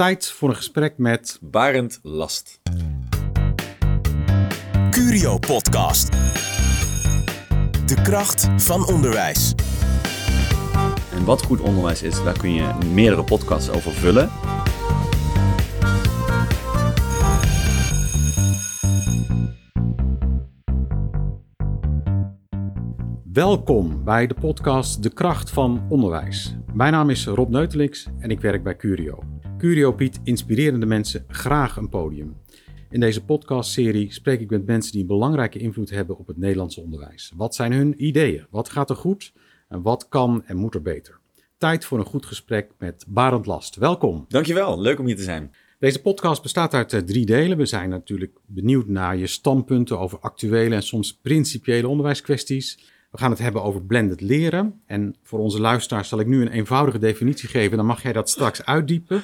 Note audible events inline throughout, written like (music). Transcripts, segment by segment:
Tijd voor een gesprek met Barend Last. Curio Podcast. De kracht van onderwijs. En wat goed onderwijs is, daar kun je meerdere podcasts over vullen. Welkom bij de podcast De Kracht van Onderwijs. Mijn naam is Rob Neutelix en ik werk bij Curio. Curio biedt inspirerende mensen graag een podium. In deze podcastserie spreek ik met mensen die een belangrijke invloed hebben op het Nederlandse onderwijs. Wat zijn hun ideeën? Wat gaat er goed? En wat kan en moet er beter? Tijd voor een goed gesprek met Barend Last. Welkom. Dankjewel, leuk om hier te zijn. Deze podcast bestaat uit eh, drie delen. We zijn natuurlijk benieuwd naar je standpunten over actuele en soms principiële onderwijskwesties. We gaan het hebben over blended leren. En voor onze luisteraars zal ik nu een eenvoudige definitie geven. Dan mag jij dat straks uitdiepen.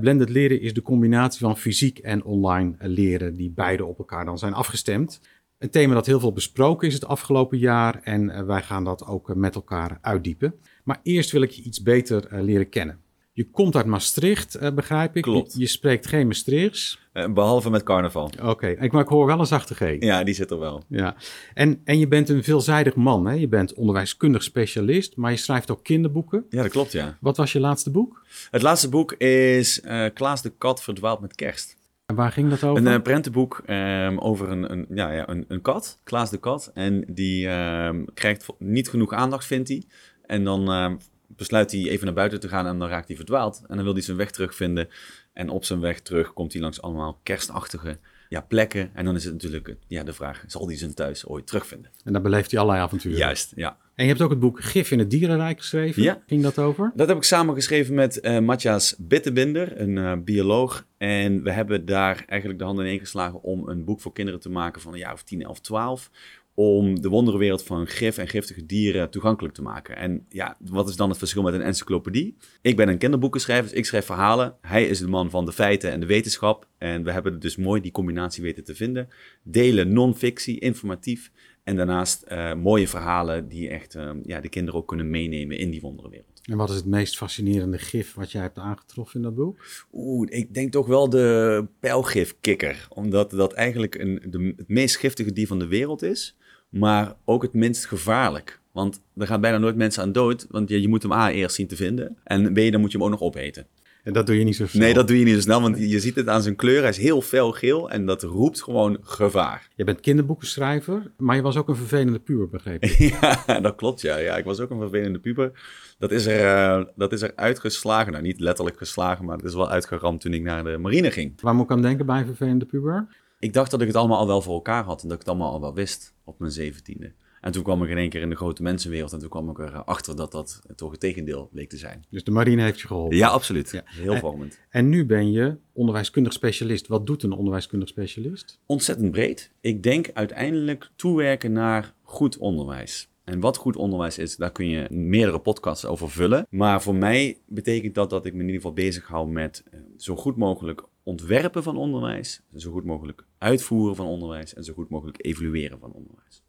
Blended leren is de combinatie van fysiek en online leren, die beide op elkaar dan zijn afgestemd. Een thema dat heel veel besproken is het afgelopen jaar en eh, wij gaan dat ook eh, met elkaar uitdiepen. Maar eerst wil ik je iets beter eh, leren kennen. Je komt uit Maastricht, uh, begrijp ik. Klopt. Je, je spreekt geen Maastrichts. Uh, behalve met carnaval. Oké, ik, maar ik hoor wel een zachte G. Ja, die zit er wel. Ja. En, en je bent een veelzijdig man. Hè? Je bent onderwijskundig specialist, maar je schrijft ook kinderboeken. Ja, dat klopt, ja. Wat was je laatste boek? Het laatste boek is uh, Klaas de Kat verdwaalt met kerst. En waar ging dat over? Een uh, prentenboek um, over een, een, ja, ja, een, een kat, Klaas de Kat. En die um, krijgt niet genoeg aandacht, vindt hij. En dan um, besluit hij even naar buiten te gaan en dan raakt hij verdwaald. En dan wil hij zijn weg terugvinden. En op zijn weg terug komt hij langs allemaal kerstachtige ja, plekken. En dan is het natuurlijk ja, de vraag, zal hij zijn thuis ooit terugvinden? En dan beleeft hij allerlei avonturen. Juist, ja. En je hebt ook het boek Gif in het Dierenrijk geschreven. Ja. Ging dat over? Dat heb ik samen geschreven met uh, Matthias Bittebinder, een uh, bioloog. En we hebben daar eigenlijk de handen in geslagen om een boek voor kinderen te maken van een jaar of 10, 11, 12 om de wonderenwereld van gif en giftige dieren toegankelijk te maken. En ja, wat is dan het verschil met een encyclopedie? Ik ben een kinderboekenschrijver, dus ik schrijf verhalen. Hij is de man van de feiten en de wetenschap. En we hebben dus mooi die combinatie weten te vinden. Delen non-fictie, informatief. En daarnaast uh, mooie verhalen die echt uh, ja, de kinderen ook kunnen meenemen in die wonderenwereld. En wat is het meest fascinerende gif wat jij hebt aangetroffen in dat boek? Oeh, ik denk toch wel de pijlgifkikker. Omdat dat eigenlijk een, de, het meest giftige dier van de wereld is maar ook het minst gevaarlijk. Want er gaan bijna nooit mensen aan dood, want je, je moet hem A eerst zien te vinden. En B, dan moet je hem ook nog opeten. En dat doe je niet zo snel? Nee, dat doe je niet zo snel, want je ziet het aan zijn kleur. Hij is heel fel geel en dat roept gewoon gevaar. Je bent kinderboekenschrijver, maar je was ook een vervelende puber, begreep ik. (laughs) ja, dat klopt, ja. ja. Ik was ook een vervelende puber. Dat is, er, uh, dat is er uitgeslagen. Nou, niet letterlijk geslagen, maar het is wel uitgeramd toen ik naar de marine ging. Waar moet ik aan denken bij een vervelende puber? Ik dacht dat ik het allemaal al wel voor elkaar had en dat ik het allemaal al wel wist op mijn zeventiende. En toen kwam ik in één keer in de grote mensenwereld en toen kwam ik erachter dat dat toch het tegendeel bleek te zijn. Dus de marine heeft je geholpen? Ja, absoluut. Ja. Heel vormend. En, en nu ben je onderwijskundig specialist. Wat doet een onderwijskundig specialist? Ontzettend breed. Ik denk uiteindelijk toewerken naar goed onderwijs. En wat goed onderwijs is, daar kun je meerdere podcasts over vullen. Maar voor mij betekent dat dat ik me in ieder geval bezig hou met zo goed mogelijk ontwerpen van onderwijs, zo goed mogelijk uitvoeren van onderwijs en zo goed mogelijk evalueren van onderwijs.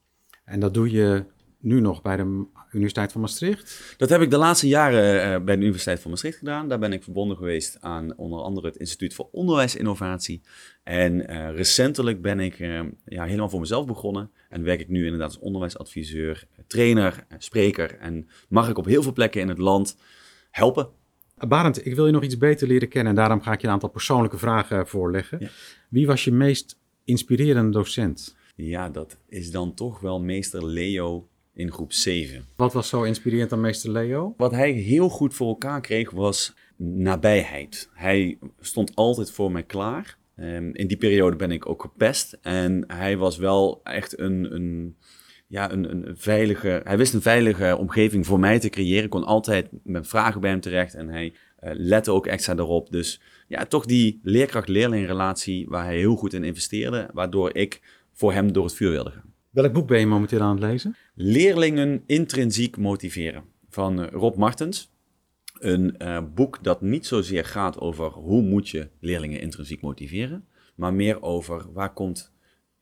En dat doe je nu nog bij de Universiteit van Maastricht? Dat heb ik de laatste jaren uh, bij de Universiteit van Maastricht gedaan. Daar ben ik verbonden geweest aan onder andere het Instituut voor Onderwijsinnovatie. En uh, recentelijk ben ik uh, ja, helemaal voor mezelf begonnen. En werk ik nu inderdaad als onderwijsadviseur, trainer, spreker. En mag ik op heel veel plekken in het land helpen. Barend, ik wil je nog iets beter leren kennen. En daarom ga ik je een aantal persoonlijke vragen voorleggen. Ja. Wie was je meest inspirerende docent? Ja, dat is dan toch wel meester Leo in groep 7. Wat was zo inspirerend aan meester Leo? Wat hij heel goed voor elkaar kreeg was nabijheid. Hij stond altijd voor mij klaar. Um, in die periode ben ik ook gepest. En hij was wel echt een, een, ja, een, een veilige... Hij wist een veilige omgeving voor mij te creëren. Ik kon altijd met vragen bij hem terecht. En hij uh, lette ook extra erop. Dus ja, toch die leerkracht-leerling relatie waar hij heel goed in investeerde. Waardoor ik voor hem door het vuur wilde gaan. Welk boek ben je momenteel aan het lezen? Leerlingen intrinsiek motiveren van uh, Rob Martens. Een uh, boek dat niet zozeer gaat over hoe moet je leerlingen intrinsiek motiveren, maar meer over waar komt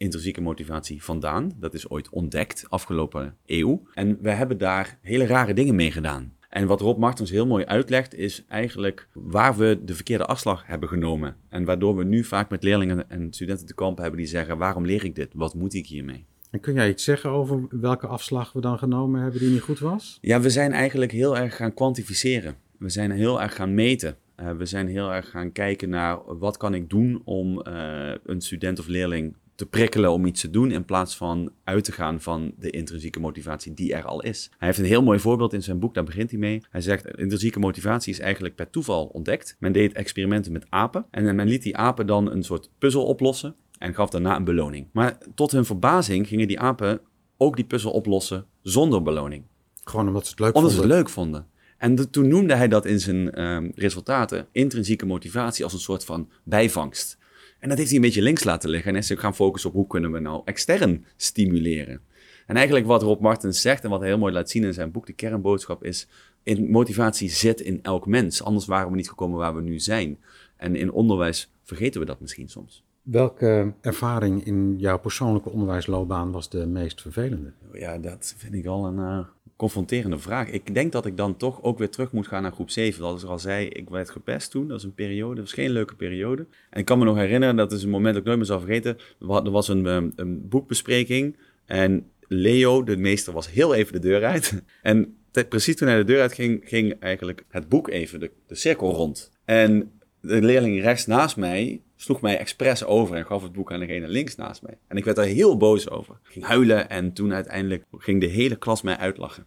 intrinsieke motivatie vandaan. Dat is ooit ontdekt afgelopen eeuw. En we hebben daar hele rare dingen mee gedaan. En wat Rob Martens heel mooi uitlegt, is eigenlijk waar we de verkeerde afslag hebben genomen. En waardoor we nu vaak met leerlingen en studenten te kampen hebben die zeggen: waarom leer ik dit? Wat moet ik hiermee? En kun jij iets zeggen over welke afslag we dan genomen hebben die niet goed was? Ja, we zijn eigenlijk heel erg gaan kwantificeren. We zijn heel erg gaan meten. Uh, we zijn heel erg gaan kijken naar wat kan ik doen om uh, een student of leerling te prikkelen om iets te doen in plaats van uit te gaan van de intrinsieke motivatie die er al is. Hij heeft een heel mooi voorbeeld in zijn boek, daar begint hij mee. Hij zegt, intrinsieke motivatie is eigenlijk per toeval ontdekt. Men deed experimenten met apen en men liet die apen dan een soort puzzel oplossen en gaf daarna een beloning. Maar tot hun verbazing gingen die apen ook die puzzel oplossen zonder beloning. Gewoon omdat ze het leuk omdat vonden? Omdat ze het leuk vonden. En toen noemde hij dat in zijn uh, resultaten intrinsieke motivatie als een soort van bijvangst. En dat heeft hij een beetje links laten liggen en is ook gaan focussen op hoe kunnen we nou extern stimuleren. En eigenlijk wat Rob Martens zegt en wat hij heel mooi laat zien in zijn boek, de kernboodschap is, in motivatie zit in elk mens. Anders waren we niet gekomen waar we nu zijn. En in onderwijs vergeten we dat misschien soms. Welke ervaring in jouw persoonlijke onderwijsloopbaan was de meest vervelende? Ja, dat vind ik al een uh, confronterende vraag. Ik denk dat ik dan toch ook weer terug moet gaan naar groep 7. Zoals ik al zei, ik werd gepest toen. Dat was een periode, dat was geen leuke periode. En ik kan me nog herinneren, dat is een moment dat ik nooit meer zal vergeten. Er was een, een, een boekbespreking en Leo, de meester, was heel even de deur uit. (laughs) En precies toen hij de deur uit ging, ging eigenlijk het boek even de, de cirkel rond. En de leerling rechts naast mij sloeg mij expres over en gaf het boek aan degene links naast mij. En ik werd daar heel boos over. Ik ging huilen en toen uiteindelijk ging de hele klas mij uitlachen.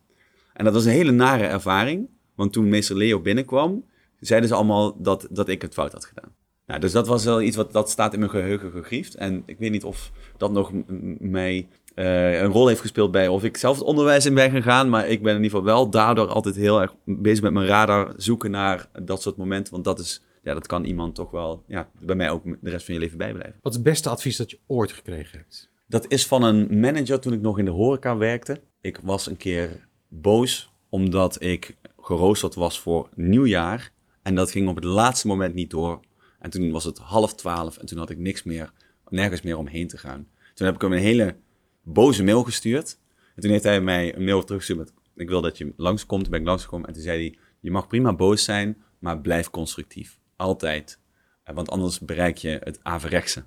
En dat was een hele nare ervaring, want toen meester Leo binnenkwam, zeiden ze allemaal dat, dat ik het fout had gedaan. Nou, dus dat was wel iets wat dat staat in mijn geheugen gegriefd. En ik weet niet of dat nog mij uh, een rol heeft gespeeld bij of ik zelf het onderwijs in ben gegaan. Maar ik ben in ieder geval wel daardoor altijd heel erg bezig met mijn radar zoeken naar dat soort momenten. Want dat is ja, dat kan iemand toch wel, ja, bij mij ook de rest van je leven bijblijven. Wat is het beste advies dat je ooit gekregen hebt? Dat is van een manager toen ik nog in de horeca werkte. Ik was een keer boos omdat ik geroosterd was voor nieuwjaar. En dat ging op het laatste moment niet door. En toen was het half twaalf en toen had ik niks meer, nergens meer omheen te gaan. Toen heb ik hem een hele boze mail gestuurd. En toen heeft hij mij een mail teruggestuurd met, ik wil dat je langskomt. Toen ben ik langsgekomen en toen zei hij, je mag prima boos zijn, maar blijf constructief. Altijd. Want anders bereik je het averechtse.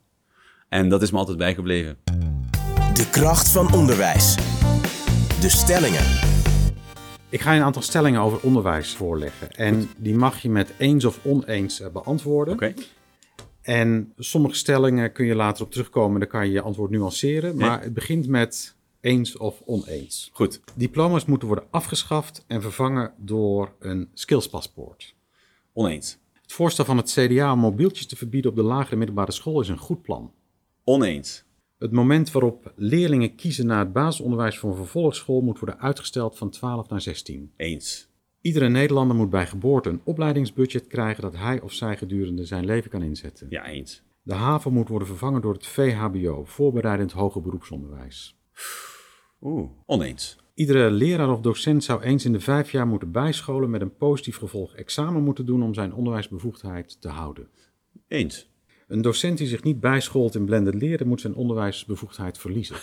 En dat is me altijd bijgebleven. De kracht van onderwijs. De stellingen. Ik ga je een aantal stellingen over onderwijs voorleggen. En die mag je met eens of oneens eh, beantwoorden. Oké. En sommige stellingen kun je later op terugkomen. Dan kan je je antwoord nuanceren. Maar het begint met eens of oneens. Goed. Diploma's moeten worden afgeschaft en vervangen door een skillspaspoort. Oneens. Het voorstel van het CDA om mobieltjes te verbieden op de lagere middelbare school is een goed plan. Oneens. Het moment waarop leerlingen kiezen naar het basisonderwijs voor een vervolgschool moet worden uitgesteld van 12 naar 16. Eens. Iedere Nederlander moet bij geboorte een opleidingsbudget krijgen dat hij of zij gedurende zijn leven kan inzetten. Ja, eens. De HAVO moet worden vervangen door het VHBO, voorbereidend hoger beroepsonderwijs. Oeh, oneens. Iedere leraar of docent zou eens in de vijf jaar moeten bijscholen met een positief gevolg examen moeten doen om zijn onderwijsbevoegdheid te houden. Eens. Een docent die zich niet bijscholt in blended leren moet zijn onderwijsbevoegdheid verliezen.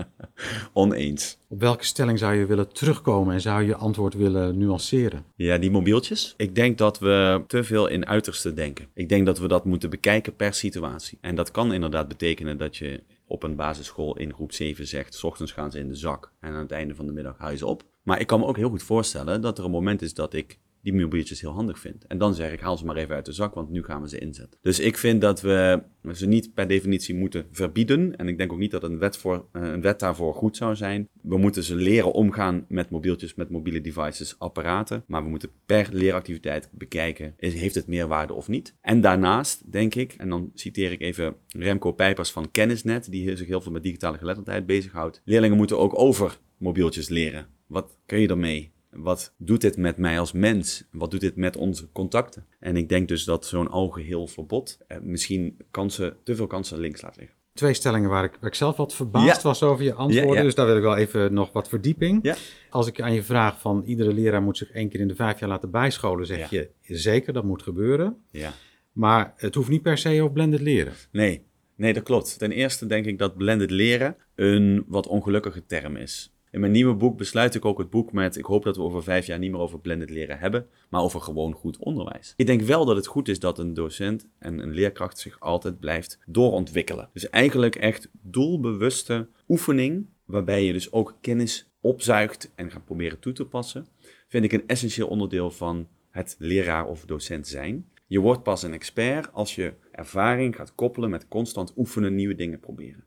(laughs) Oneens. Op welke stelling zou je willen terugkomen en zou je je antwoord willen nuanceren? Ja, die mobieltjes. Ik denk dat we te veel in uiterste denken. Ik denk dat we dat moeten bekijken per situatie. En dat kan inderdaad betekenen dat je op een basisschool in groep 7 zegt, s ochtends gaan ze in de zak en aan het einde van de middag ze op. Maar ik kan me ook heel goed voorstellen dat er een moment is dat ik die mobieltjes heel handig vind. En dan zeg ik, haal ze maar even uit de zak, want nu gaan we ze inzetten. Dus ik vind dat we ze niet per definitie moeten verbieden. En ik denk ook niet dat een wet, voor, een wet daarvoor goed zou zijn. We moeten ze leren omgaan met mobieltjes, met mobiele devices, apparaten. Maar we moeten per leeractiviteit bekijken, heeft het meerwaarde of niet. En daarnaast denk ik, en dan citeer ik even Remco Pijpers van Kennisnet, die zich heel veel met digitale geletterdheid bezighoudt. Leerlingen moeten ook over mobieltjes leren. Wat kun je ermee? Wat doet dit met mij als mens? Wat doet dit met onze contacten? En ik denk dus dat zo'n algeheel verbod eh, misschien kansen, te veel kansen links laat liggen. Twee stellingen waar ik, waar ik zelf wat verbaasd Ja. was over je antwoorden. Ja, ja. Dus daar wil ik wel even nog wat verdieping. Als ik aan je vraag van iedere leraar moet zich één keer in de vijf jaar laten bijscholen, zeg je zeker, dat moet gebeuren. Ja. Maar het hoeft niet per se op blended leren. Nee, nee, dat klopt. Ten eerste denk ik dat blended leren een wat ongelukkige term is. In mijn nieuwe boek besluit ik ook het boek met: ik hoop dat we over vijf jaar niet meer over blended leren hebben, maar over gewoon goed onderwijs. Ik denk wel dat het goed is dat een docent en een leerkracht zich altijd blijft doorontwikkelen. Dus eigenlijk echt doelbewuste oefening, waarbij je dus ook kennis opzuigt en gaat proberen toe te passen, vind ik een essentieel onderdeel van het leraar of docent zijn. Je wordt pas een expert als je ervaring gaat koppelen met constant oefenen, nieuwe dingen proberen.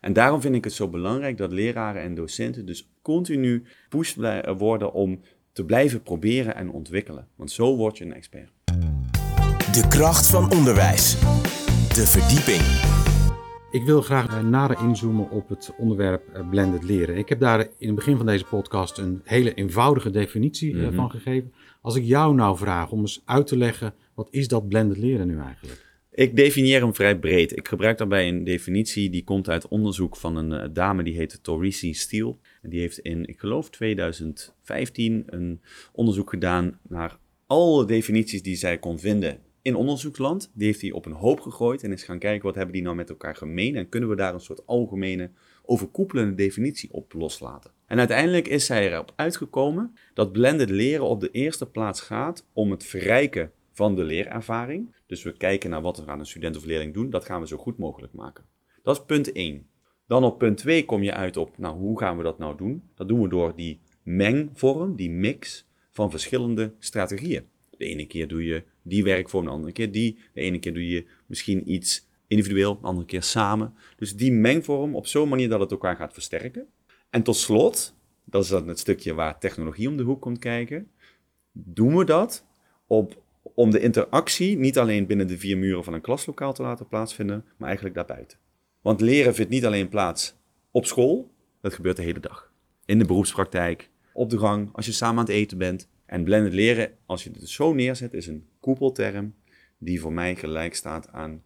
En daarom vind ik het zo belangrijk dat leraren en docenten dus continu pushed worden om te blijven proberen en ontwikkelen. Want zo word je een expert. De kracht van onderwijs. De verdieping. Ik wil graag eh, nader inzoomen op het onderwerp eh, blended leren. Ik heb daar in het begin van deze podcast een hele eenvoudige definitie eh, Mhm. van gegeven. Als ik jou nou vraag om eens uit te leggen, wat is dat blended leren nu eigenlijk? Ik definieer hem vrij breed. Ik gebruik daarbij een definitie die komt uit onderzoek van een eh, dame die heet Torisi Steele. En die heeft in, ik geloof 2015, een onderzoek gedaan naar alle definities die zij kon vinden in onderzoeksland. Die heeft hij op een hoop gegooid en is gaan kijken wat hebben die nou met elkaar gemeen. En kunnen we daar een soort algemene overkoepelende definitie op loslaten. En uiteindelijk is zij erop uitgekomen dat blended leren op de eerste plaats gaat om het verrijken van de leerervaring. Dus we kijken naar wat we aan een student of leerling doen. Dat gaan we zo goed mogelijk maken. Dat is punt 1. Dan op punt 2 kom je uit op, nou, hoe gaan we dat nou doen? Dat doen we door die mengvorm, die mix van verschillende strategieën. De ene keer doe je die werkvorm, de andere keer die. De ene keer doe je misschien iets individueel, de andere keer samen. Dus die mengvorm op zo'n manier dat het elkaar gaat versterken. En tot slot, dat is dan het stukje waar technologie om de hoek komt kijken, doen we dat op, om de interactie niet alleen binnen de vier muren van een klaslokaal te laten plaatsvinden, maar eigenlijk daarbuiten. Want leren vindt niet alleen plaats op school, dat gebeurt de hele dag. In de beroepspraktijk, op de gang, als je samen aan het eten bent. En blended leren, als je het zo neerzet, is een koepelterm die voor mij gelijk staat aan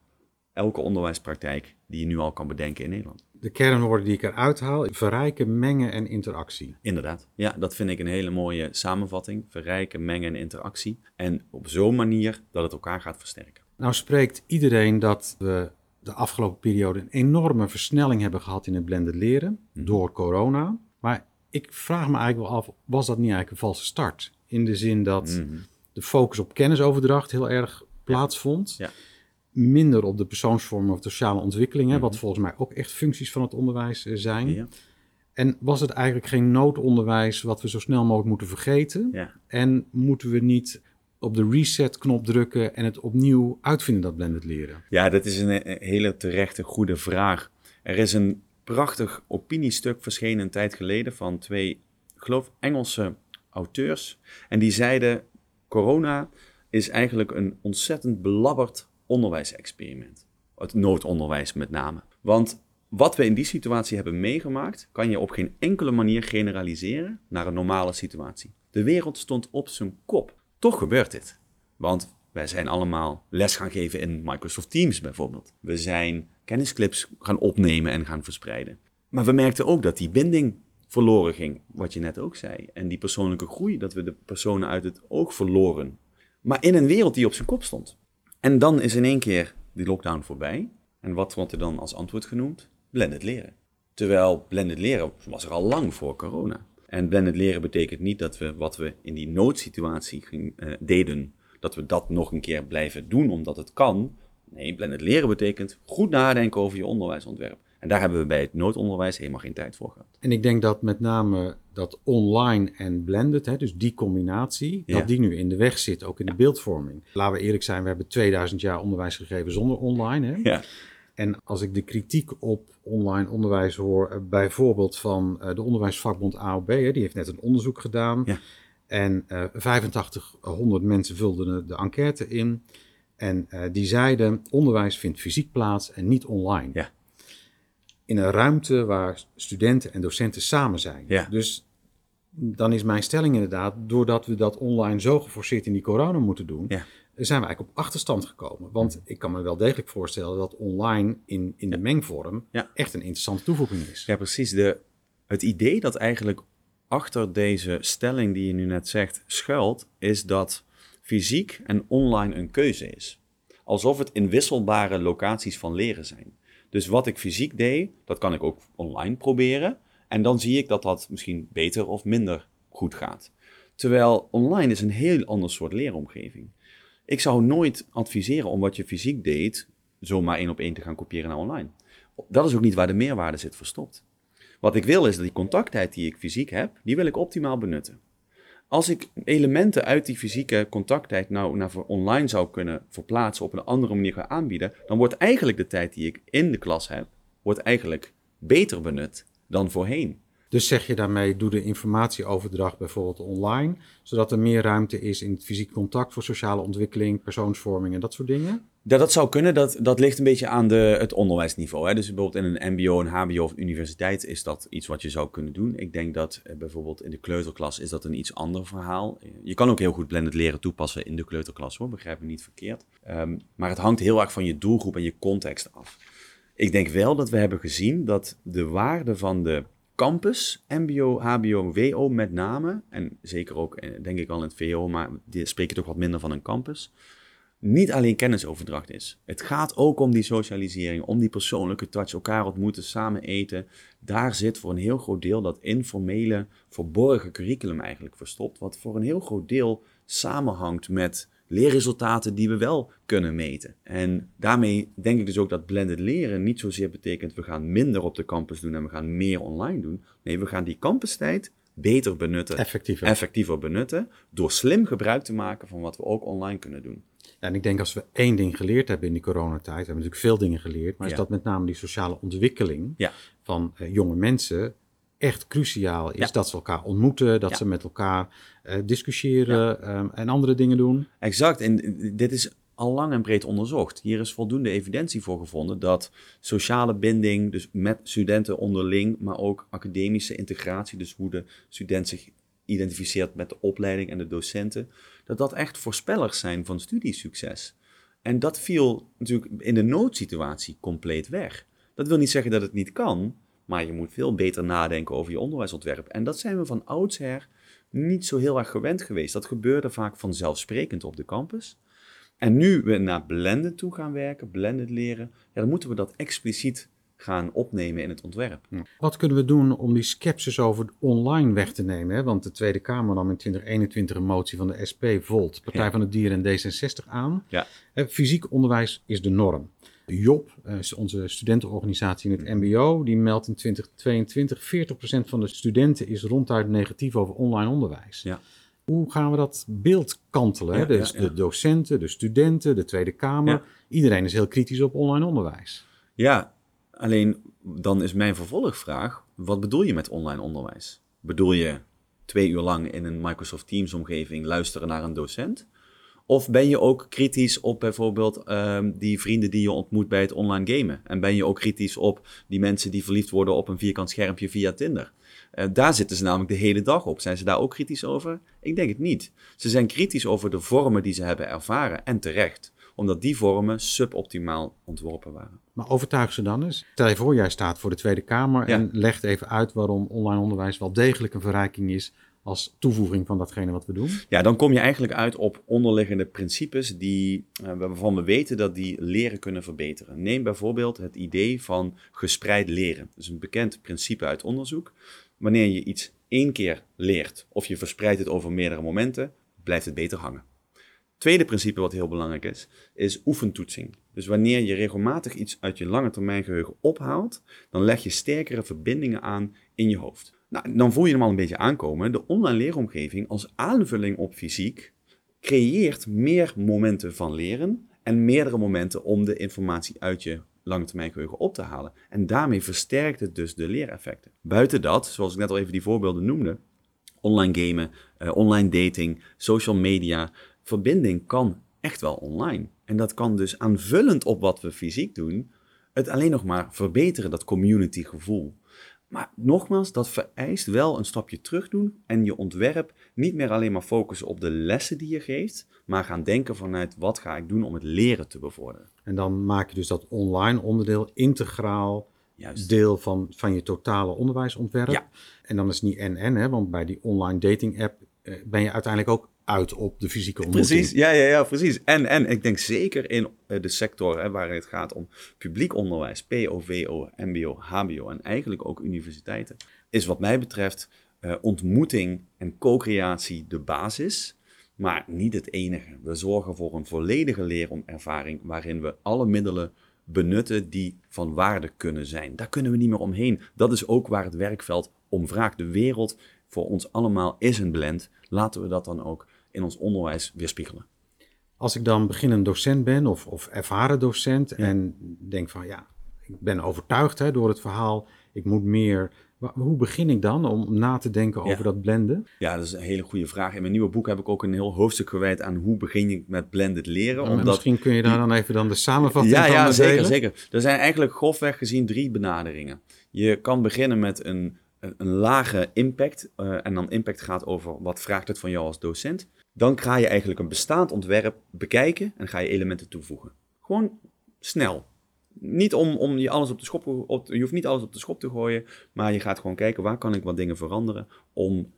elke onderwijspraktijk die je nu al kan bedenken in Nederland. De kernwoorden die ik eruit haal, verrijken, mengen en interactie. Inderdaad. Ja, dat vind ik een hele mooie samenvatting. Verrijken, mengen en interactie. En op zo'n manier dat het elkaar gaat versterken. Nou spreekt iedereen dat we de afgelopen periode een enorme versnelling hebben gehad in het blended leren door corona. Maar ik vraag me eigenlijk wel af, was dat niet eigenlijk een valse start? In de zin dat Mhm. de focus op kennisoverdracht heel erg plaatsvond. Ja. Minder op de persoonsvormen of de sociale ontwikkelingen, wat volgens mij ook echt functies van het onderwijs eh, zijn. Ja. En was het eigenlijk geen noodonderwijs wat we zo snel mogelijk moeten vergeten? Ja. En moeten we niet op de reset-knop drukken en het opnieuw uitvinden, dat blended leren? Ja, dat is een, een hele terechte, goede vraag. Er is een prachtig opiniestuk verschenen een tijd geleden van twee, ik geloof, Engelse auteurs. En die zeiden, corona is eigenlijk een ontzettend belabberd onderwijsexperiment. Het noodonderwijs met name. Want wat we in die situatie hebben meegemaakt, kan je op geen enkele manier generaliseren naar een normale situatie. De wereld stond op zijn kop. Toch gebeurt dit. Want wij zijn allemaal les gaan geven in Microsoft Teams bijvoorbeeld. We zijn kennisclips gaan opnemen en gaan verspreiden. Maar we merkten ook dat die binding verloren ging, wat je net ook zei. En die persoonlijke groei, dat we de personen uit het oog verloren. Maar in een wereld die op zijn kop stond. En dan is in één keer die lockdown voorbij. En wat wordt er dan als antwoord genoemd? Blended leren. Terwijl blended leren was er al lang voor corona. En blended leren betekent niet dat we wat we in die noodsituatie eh, deden, dat we dat nog een keer blijven doen omdat het kan. Nee, blended leren betekent goed nadenken over je onderwijsontwerp. En daar hebben we bij het noodonderwijs helemaal geen tijd voor gehad. En ik denk dat met name dat online en blended, hè, dus die combinatie, Ja. dat die nu in de weg zit, ook in de beeldvorming. Laten we eerlijk zijn, we hebben 2000 jaar onderwijs gegeven zonder online. Hè? Ja, En als ik de kritiek op online onderwijs hoor, eh, bijvoorbeeld van eh, de onderwijsvakbond AOB, hè, die heeft net een onderzoek gedaan. Ja. En eh 8500 mensen vulden de, enquête in. En eh, die zeiden, onderwijs vindt fysiek plaats en niet online. Ja. In een ruimte waar studenten en docenten samen zijn. Ja. Dus dan is mijn stelling inderdaad, doordat we dat online zo geforceerd in die corona moeten doen, Ja. zijn we eigenlijk op achterstand gekomen. Want ik kan me wel degelijk voorstellen dat online in, in de mengvorm Ja. echt een interessante toevoeging is. Ja, precies. De, het idee dat eigenlijk achter deze stelling die je nu net zegt schuilt, is dat fysiek en online een keuze is. Alsof het inwisselbare locaties van leren zijn. Dus wat ik fysiek deed, dat kan ik ook online proberen. En dan zie ik dat dat misschien beter of minder goed gaat. Terwijl online is een heel ander soort leeromgeving. Ik zou nooit adviseren om wat je fysiek deed, zomaar één op één te gaan kopiëren naar online. Dat is ook niet waar de meerwaarde zit verstopt. Wat ik wil is dat die contacttijd die ik fysiek heb, die wil ik optimaal benutten. Als ik elementen uit die fysieke contacttijd nou naar online zou kunnen verplaatsen, op een andere manier gaan aanbieden, dan wordt eigenlijk de tijd die ik in de klas heb, wordt eigenlijk beter benut dan voorheen. Dus zeg je daarmee, doe de informatieoverdracht bijvoorbeeld online, zodat er meer ruimte is in het fysiek contact voor sociale ontwikkeling, persoonsvorming en dat soort dingen? Dat, dat zou kunnen, dat, dat ligt een beetje aan de, het onderwijsniveau. Hè. Dus bijvoorbeeld in een mbo, een hbo of universiteit is dat iets wat je zou kunnen doen. Ik denk dat eh, bijvoorbeeld in de kleuterklas is dat een iets ander verhaal. Je kan ook heel goed blended leren toepassen in de kleuterklas hoor, begrijp me niet verkeerd. Um, maar het hangt heel erg van je doelgroep en je context af. Ik denk wel dat we hebben gezien dat de waarde van de campus, MBO, HBO, WO met name, en zeker ook eh, denk ik al in het VO, maar die spreken toch wat minder van een campus, niet alleen kennisoverdracht is. Het gaat ook om die socialisering, om die persoonlijke touch, elkaar ontmoeten, samen eten. Daar zit voor een heel groot deel dat informele, verborgen curriculum eigenlijk verstopt, wat voor een heel groot deel samenhangt met leerresultaten die we wel kunnen meten. En daarmee denk ik dus ook dat blended leren niet zozeer betekent we gaan minder op de campus doen en we gaan meer online doen. Nee, we gaan die campustijd beter benutten, effectiever. effectiever benutten, door slim gebruik te maken van wat we ook online kunnen doen. En ik denk als we één ding geleerd hebben in die coronatijd, we hebben natuurlijk veel dingen geleerd, maar is dat met name die sociale ontwikkeling ja. van uh, jonge mensen echt cruciaal is. Dat ze elkaar ontmoeten, dat ze met elkaar uh, discussiëren um, en andere dingen doen. Exact, en dit is al lang en breed onderzocht. Hier is voldoende evidentie voor gevonden dat sociale binding, dus met studenten onderling, maar ook academische integratie, dus hoe de student zich identificeert met de opleiding en de docenten, dat dat echt voorspellers zijn van studiesucces. En dat viel natuurlijk in de noodsituatie compleet weg. Dat wil niet zeggen dat het niet kan, maar je moet veel beter nadenken over je onderwijsontwerp. En dat zijn we van oudsher niet zo heel erg gewend geweest. Dat gebeurde vaak vanzelfsprekend op de campus. En nu we naar blended toe gaan werken, blended leren, ja, dan moeten we dat expliciet gaan opnemen in het ontwerp. Wat kunnen we doen om die sceptisch over online weg te nemen? Hè? Want de Tweede Kamer nam in 2021 een motie van de SP, Volt, Partij van de Dieren en D66 aan. Ja. Fysiek onderwijs is de norm. Job, eh, onze studentenorganisatie in het MBO, die meldt in 2022 40% van de studenten is ronduit negatief over online onderwijs. Ja. Hoe gaan we dat beeld kantelen? Ja, dus ja, de docenten, de studenten, de Tweede Kamer. Iedereen is heel kritisch op online onderwijs. Ja, alleen dan is mijn vervolgvraag: wat bedoel je met online onderwijs? Bedoel je twee uur lang in een Microsoft Teams omgeving luisteren naar een docent? Of ben je ook kritisch op bijvoorbeeld um, die vrienden die je ontmoet bij het online gamen? En ben je ook kritisch op die mensen die verliefd worden op een vierkant schermpje via Tinder? Uh, daar zitten ze namelijk de hele dag op. Zijn ze daar ook kritisch over? Ik denk het niet. Ze zijn kritisch over de vormen die ze hebben ervaren en terecht omdat die vormen suboptimaal ontworpen waren. Maar overtuig ze dan eens. Stel je voor, jij staat voor de Tweede Kamer Ja. en legt even uit waarom online onderwijs wel degelijk een verrijking is als toevoeging van datgene wat we doen. Ja, dan kom je eigenlijk uit op onderliggende principes die, uh, waarvan we weten dat die leren kunnen verbeteren. Neem bijvoorbeeld het idee van gespreid leren. Dat is een bekend principe uit onderzoek. Wanneer je iets één keer leert of je verspreidt het over meerdere momenten, blijft het beter hangen. Tweede principe wat heel belangrijk is, is oefentoetsing. Dus wanneer je regelmatig iets uit je lange termijn geheugen ophaalt, dan leg je sterkere verbindingen aan in je hoofd. Nou, dan voel je hem al een beetje aankomen. De online leeromgeving als aanvulling op fysiek creëert meer momenten van leren en meerdere momenten om de informatie uit je lange termijn geheugen op te halen. En daarmee versterkt het dus de leereffecten. Buiten dat, zoals ik net al even die voorbeelden noemde, online gamen, uh, online dating, social media, verbinding kan echt wel online. En dat kan dus aanvullend op wat we fysiek doen, het alleen nog maar verbeteren, dat community gevoel. Maar nogmaals, dat vereist wel een stapje terug doen en je ontwerp niet meer alleen maar focussen op de lessen die je geeft, maar gaan denken vanuit wat ga ik doen om het leren te bevorderen. En dan maak je dus dat online onderdeel integraal Juist. deel van, van je totale onderwijsontwerp. Ja. En dan is het niet en-en, hè, want bij die online dating app eh, ben je uiteindelijk ook uit op de fysieke ontmoeting. Precies, ja, ja, ja, precies. En, en ik denk zeker in eh, de sector hè, waar het gaat om publiek onderwijs, PO, VO, MBO, HBO en eigenlijk ook universiteiten, is wat mij betreft uh, ontmoeting en co-creatie de basis, maar niet het enige. We zorgen voor een volledige leeromervaring waarin we alle middelen benutten die van waarde kunnen zijn. Daar kunnen we niet meer omheen. Dat is ook waar het werkveld om vraagt. De wereld voor ons allemaal is een blend. Laten we dat dan ook in ons onderwijs weerspiegelen. Als ik dan beginnend docent ben of, of ervaren docent en denk van ja, ik ben overtuigd hè, door het verhaal, ik moet meer. Hoe begin ik dan om na te denken over dat blenden? Ja, dat is een hele goede vraag. In mijn nieuwe boek heb ik ook een heel hoofdstuk gewijd aan hoe begin je met blended leren. Omdat... Misschien kun je daar dan even dan de samenvatting ja, van Ja, zeker, zeker. Er zijn eigenlijk grofweg gezien drie benaderingen. Je kan beginnen met een, een, lage impact. Uh, en dan impact gaat over wat vraagt het van jou als docent. Dan ga je eigenlijk een bestaand ontwerp bekijken en ga je elementen toevoegen. Gewoon snel. Niet om, om je alles op de schop op, je hoeft niet alles op de schop te gooien, maar je gaat gewoon kijken waar kan ik wat dingen veranderen om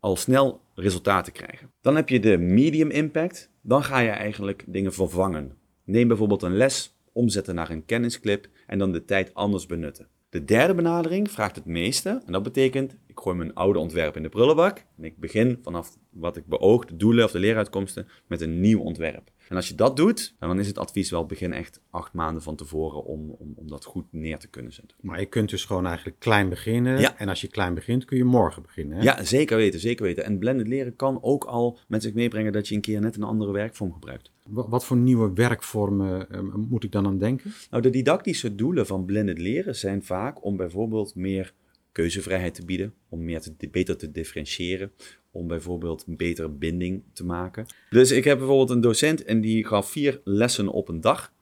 al snel resultaten te krijgen. Dan heb je de medium impact. Dan ga je eigenlijk dingen vervangen. Neem bijvoorbeeld een les, omzetten naar een kennisclip en dan de tijd anders benutten. De derde benadering vraagt het meeste en dat betekent ik gooi mijn oude ontwerp in de prullenbak en ik begin vanaf wat ik beoog, de doelen of de leeruitkomsten, met een nieuw ontwerp. En als je dat doet, dan is het advies wel begin echt acht maanden van tevoren om, om, om dat goed neer te kunnen zetten. Maar je kunt dus gewoon eigenlijk klein beginnen. Ja. En als je klein begint, kun je morgen beginnen. Hè? Ja, zeker weten, zeker weten. En blended leren kan ook al met zich meebrengen dat je een keer net een andere werkvorm gebruikt. Wat voor nieuwe werkvormen uh, moet ik dan aan denken? Nou, de didactische doelen van blended leren zijn vaak om bijvoorbeeld meer keuzevrijheid te bieden, om meer te, beter te differentiëren, om bijvoorbeeld een betere binding te maken. Dus ik heb bijvoorbeeld een docent en die gaf vier lessen op een dag.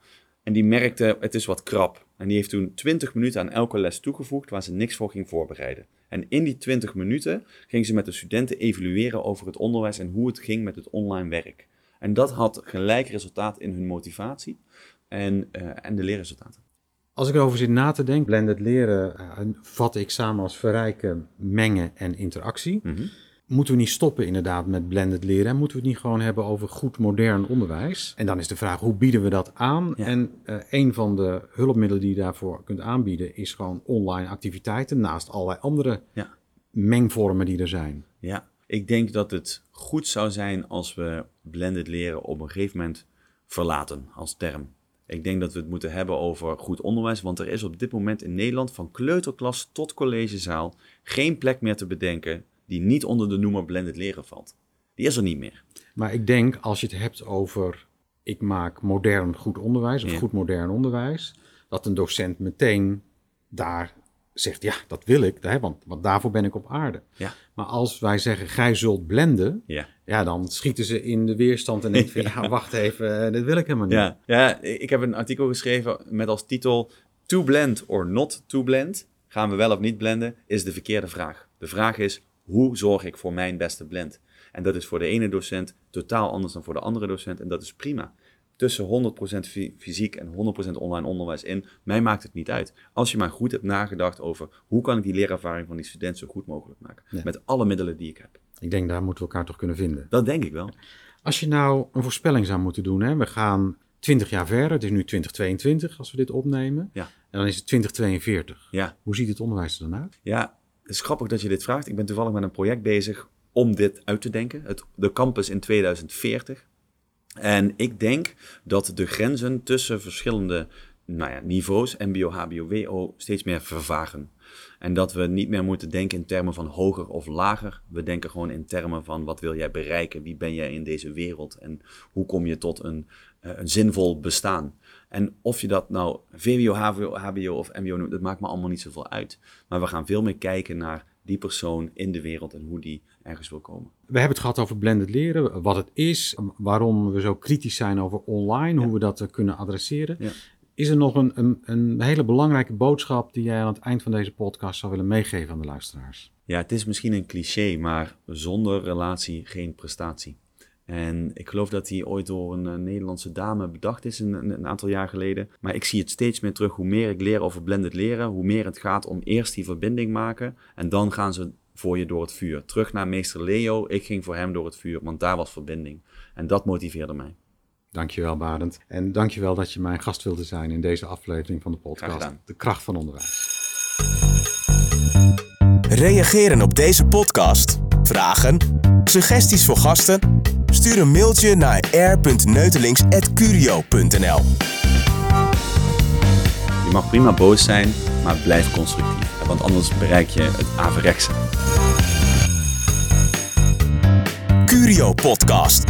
En die merkte, het is wat krap. En die heeft toen 20 minuten aan elke les toegevoegd waar ze niks voor ging voorbereiden. En in die 20 minuten ging ze met de studenten evalueren over het onderwijs en hoe het ging met het online werk. En dat had gelijk resultaat in hun motivatie en, uh, en de leerresultaten. Als ik erover zit na te denken, blended leren uh, vat ik samen als verrijken, mengen en interactie. Mm Moeten we niet stoppen inderdaad met blended leren? En moeten we het niet gewoon hebben over goed modern onderwijs? En dan is de vraag, hoe bieden we dat aan? En uh, een van de hulpmiddelen die je daarvoor kunt aanbieden... is gewoon online activiteiten naast allerlei andere ja. mengvormen die er zijn. Ja, ik denk dat het goed zou zijn als we blended leren op een gegeven moment verlaten als term. Ik denk dat we het moeten hebben over goed onderwijs, want er is op dit moment in Nederland van kleuterklas tot collegezaal geen plek meer te bedenken die niet onder de noemer blended leren valt. Die is er niet meer. Maar ik denk als je het hebt over ik maak modern goed onderwijs of goed modern onderwijs, dat een docent meteen daar zegt, ja, dat wil ik, hè, want, want daarvoor ben ik op aarde. Ja. Maar als wij zeggen, gij zult blenden, ja. ja, dan schieten ze in de weerstand en denken, (laughs) ja. wacht even, eh, dit wil ik helemaal niet. Ja. ja, ik heb een artikel geschreven met als titel, to blend or not to blend, gaan we wel of niet blenden, is de verkeerde vraag. De vraag is, hoe zorg ik voor mijn beste blend? En dat is voor de ene docent totaal anders dan voor de andere docent en dat is prima tussen 100% fysiek en 100% online onderwijs in. Mij maakt het niet uit. Als je maar goed hebt nagedacht over hoe kan ik die leerervaring van die student zo goed mogelijk maken. Met alle middelen die ik heb. Ik denk daar moeten we elkaar toch kunnen vinden. Dat denk ik wel. Als je nou een voorspelling zou moeten doen, hè? we gaan 20 jaar verder, het is nu 2022 als we dit opnemen. Ja. En dan is het 2042. Ja. Hoe ziet het onderwijs er dan uit? Ja, het is grappig dat je dit vraagt. Ik ben toevallig met een project bezig om dit uit te denken. Het, de campus in 2040. En ik denk dat de grenzen tussen verschillende nou ja, niveaus, MBO, HBO, WO, steeds meer vervagen. En dat we niet meer moeten denken in termen van hoger of lager. We denken gewoon in termen van wat wil jij bereiken? Wie ben jij in deze wereld? En hoe kom je tot een, uh, een zinvol bestaan? En of je dat nou VWO, HBO, HBO of MBO noemt, dat maakt me allemaal niet zoveel uit. Maar we gaan veel meer kijken naar die persoon in de wereld en hoe die ergens wil komen. We hebben het gehad over blended leren, wat het is, waarom we zo kritisch zijn over online, hoe we dat eh, kunnen adresseren. Ja. Is er nog een, een, een, hele belangrijke boodschap die jij aan het eind van deze podcast zou willen meegeven aan de luisteraars? Ja, het is misschien een cliché, maar zonder relatie geen prestatie. En ik geloof dat die ooit door een, eh, Nederlandse dame bedacht is een, een, aantal jaar geleden. Maar ik zie het steeds meer terug. Hoe meer ik leer over blended leren, hoe meer het gaat om eerst die verbinding maken. En dan gaan ze voor je door het vuur. Terug naar meester Leo, ik ging voor hem door het vuur, want daar was verbinding. En dat motiveerde mij. Dankjewel, Barend. En dankjewel dat je mijn gast wilde zijn in deze aflevering van de podcast. De Kracht van Onderwijs. Reageren op deze podcast? Vragen? Suggesties voor gasten? Stuur een mailtje naar r.neutelings.curio.nl Je mag prima boos zijn, maar blijf constructief. Want anders bereik je het averechtse. Curio Podcast.